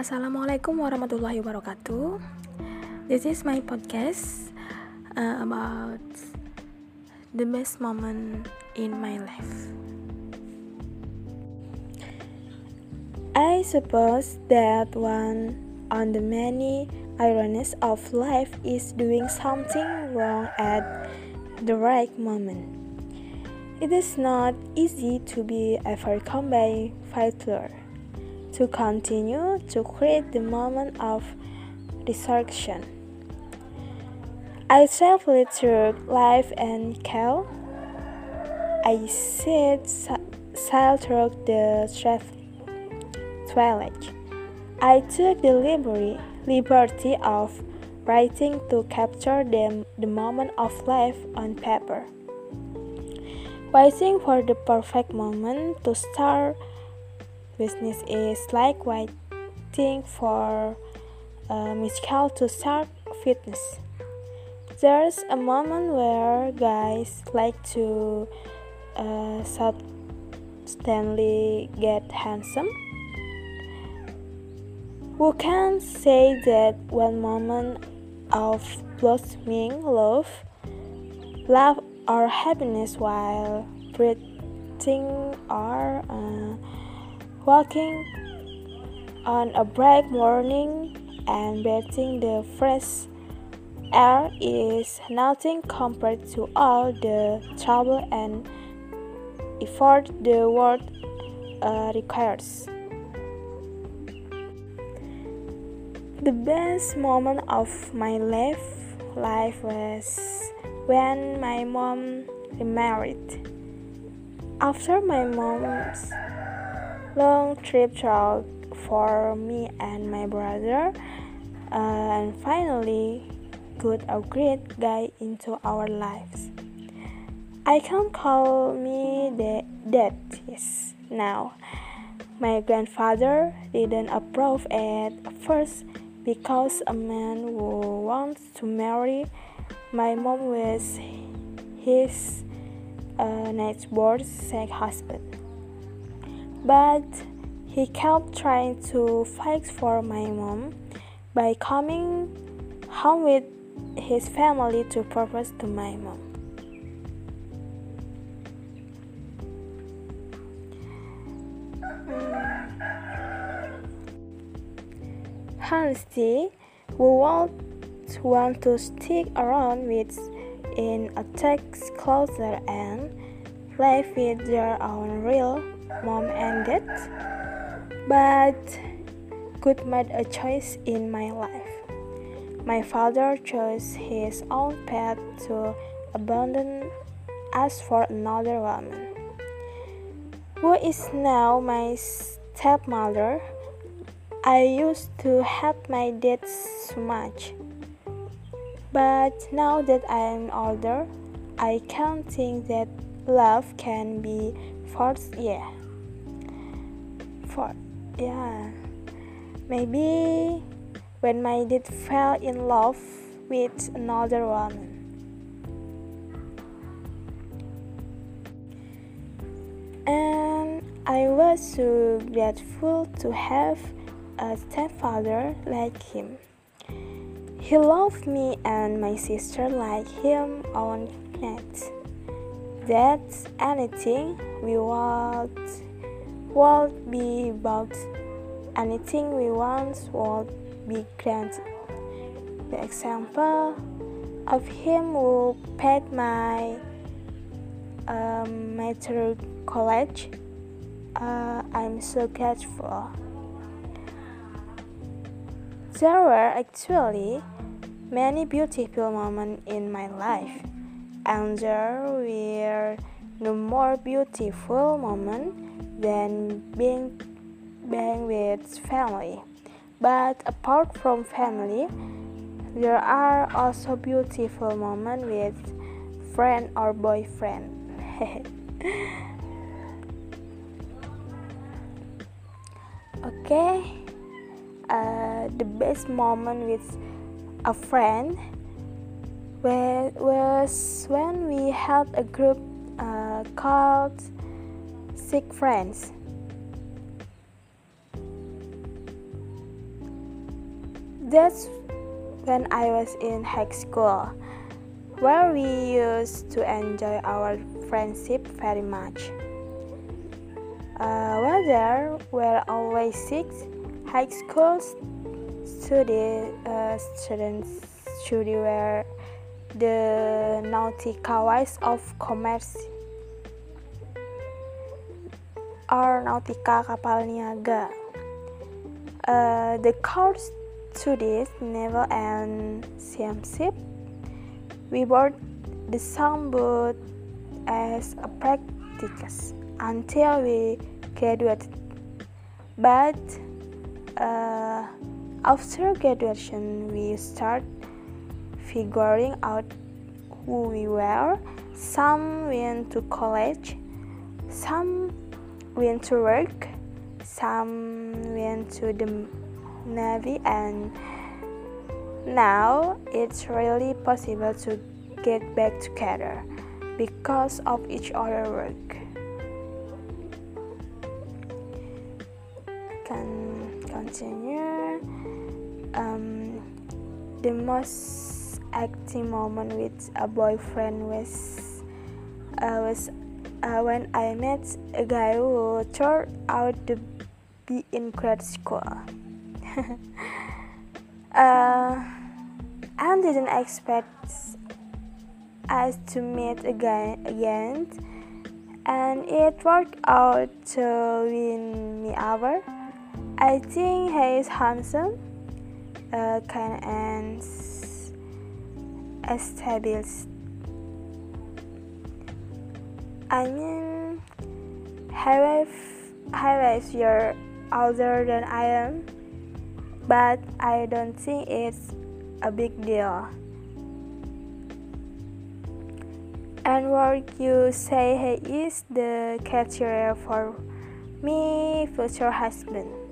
Assalamualaikum warahmatullahi wabarakatuh. This is my podcast uh, about the best moment in my life. I suppose that one on the many ironies of life is doing something wrong at the right moment. It is not easy to be overcome by failure to continue to create the moment of resurrection. I traveled through life and cow. I said sail through the twilight. I took the liberty, liberty of writing to capture the, the moment of life on paper. Waiting for the perfect moment to start business is like waiting for musical to start fitness. There's a moment where guys like to uh, suddenly get handsome. Who can say that one moment of blossoming love, love or happiness while breathing or uh, Walking on a bright morning and breathing the fresh air is nothing compared to all the trouble and effort the world uh, requires. The best moment of my life, life was when my mom remarried. After my mom's long trip throughout for me and my brother. Uh, and finally got a great guy into our lives. I can call me the dad yes now. My grandfather didn't approve at first because a man who wants to marry my mom was his uh, next born sex husband but he kept trying to fight for my mom by coming home with his family to propose to my mom. Honesty, we won't want to stick around with in a text closer and live with their own real mom and dad, but God made a choice in my life. My father chose his own path to abandon us for another woman, who is now my stepmother. I used to hate my dad so much, but now that I am older, I can't think that love can be forced. Yeah for yeah maybe when my dad fell in love with another woman and I was so grateful to have a stepfather like him. He loved me and my sister like him on net. That's anything we want would be about anything we want would be granted. The example of him who paid my um, mater college, uh, I'm so grateful. There were actually many beautiful moments in my life, and there were no more beautiful moment than being being with family. But apart from family, there are also beautiful moments with friend or boyfriend. okay, uh, the best moment with a friend was when we had a group uh, called sick friends. That's when I was in high school, where we used to enjoy our friendship very much. Uh, while there were always six high school student, uh, students study were the nautical Nautica of Commerce or Nautika Kapal Niaga. Uh, the course to this naval and seamanship. We board the songboat as a practice until we graduated. But uh, after graduation, we start figuring out who we were. Some went to college, some went to work, some went to the navy, and now it's really possible to get back together because of each other work. Can continue. Um, the most acting moment with a boyfriend was uh, was uh, when I met a guy who turned out to be in grad school. uh, I didn't expect us to meet again, again, and it worked out to win me over. I think he is handsome, uh, kind and established. I mean, have have you're older than I am, but I don't think it's a big deal. And what you say he is the criteria for me future husband.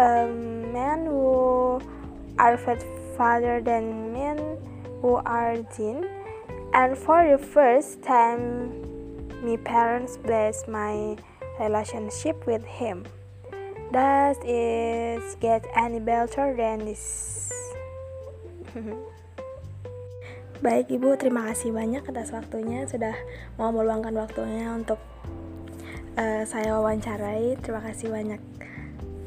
Um, men who are father than men who are teen. And for the first time, my parents blessed my relationship with him. Does it get any better than this? Baik Ibu, terima kasih banyak atas waktunya sudah mau meluangkan waktunya untuk uh, saya wawancarai. Terima kasih banyak.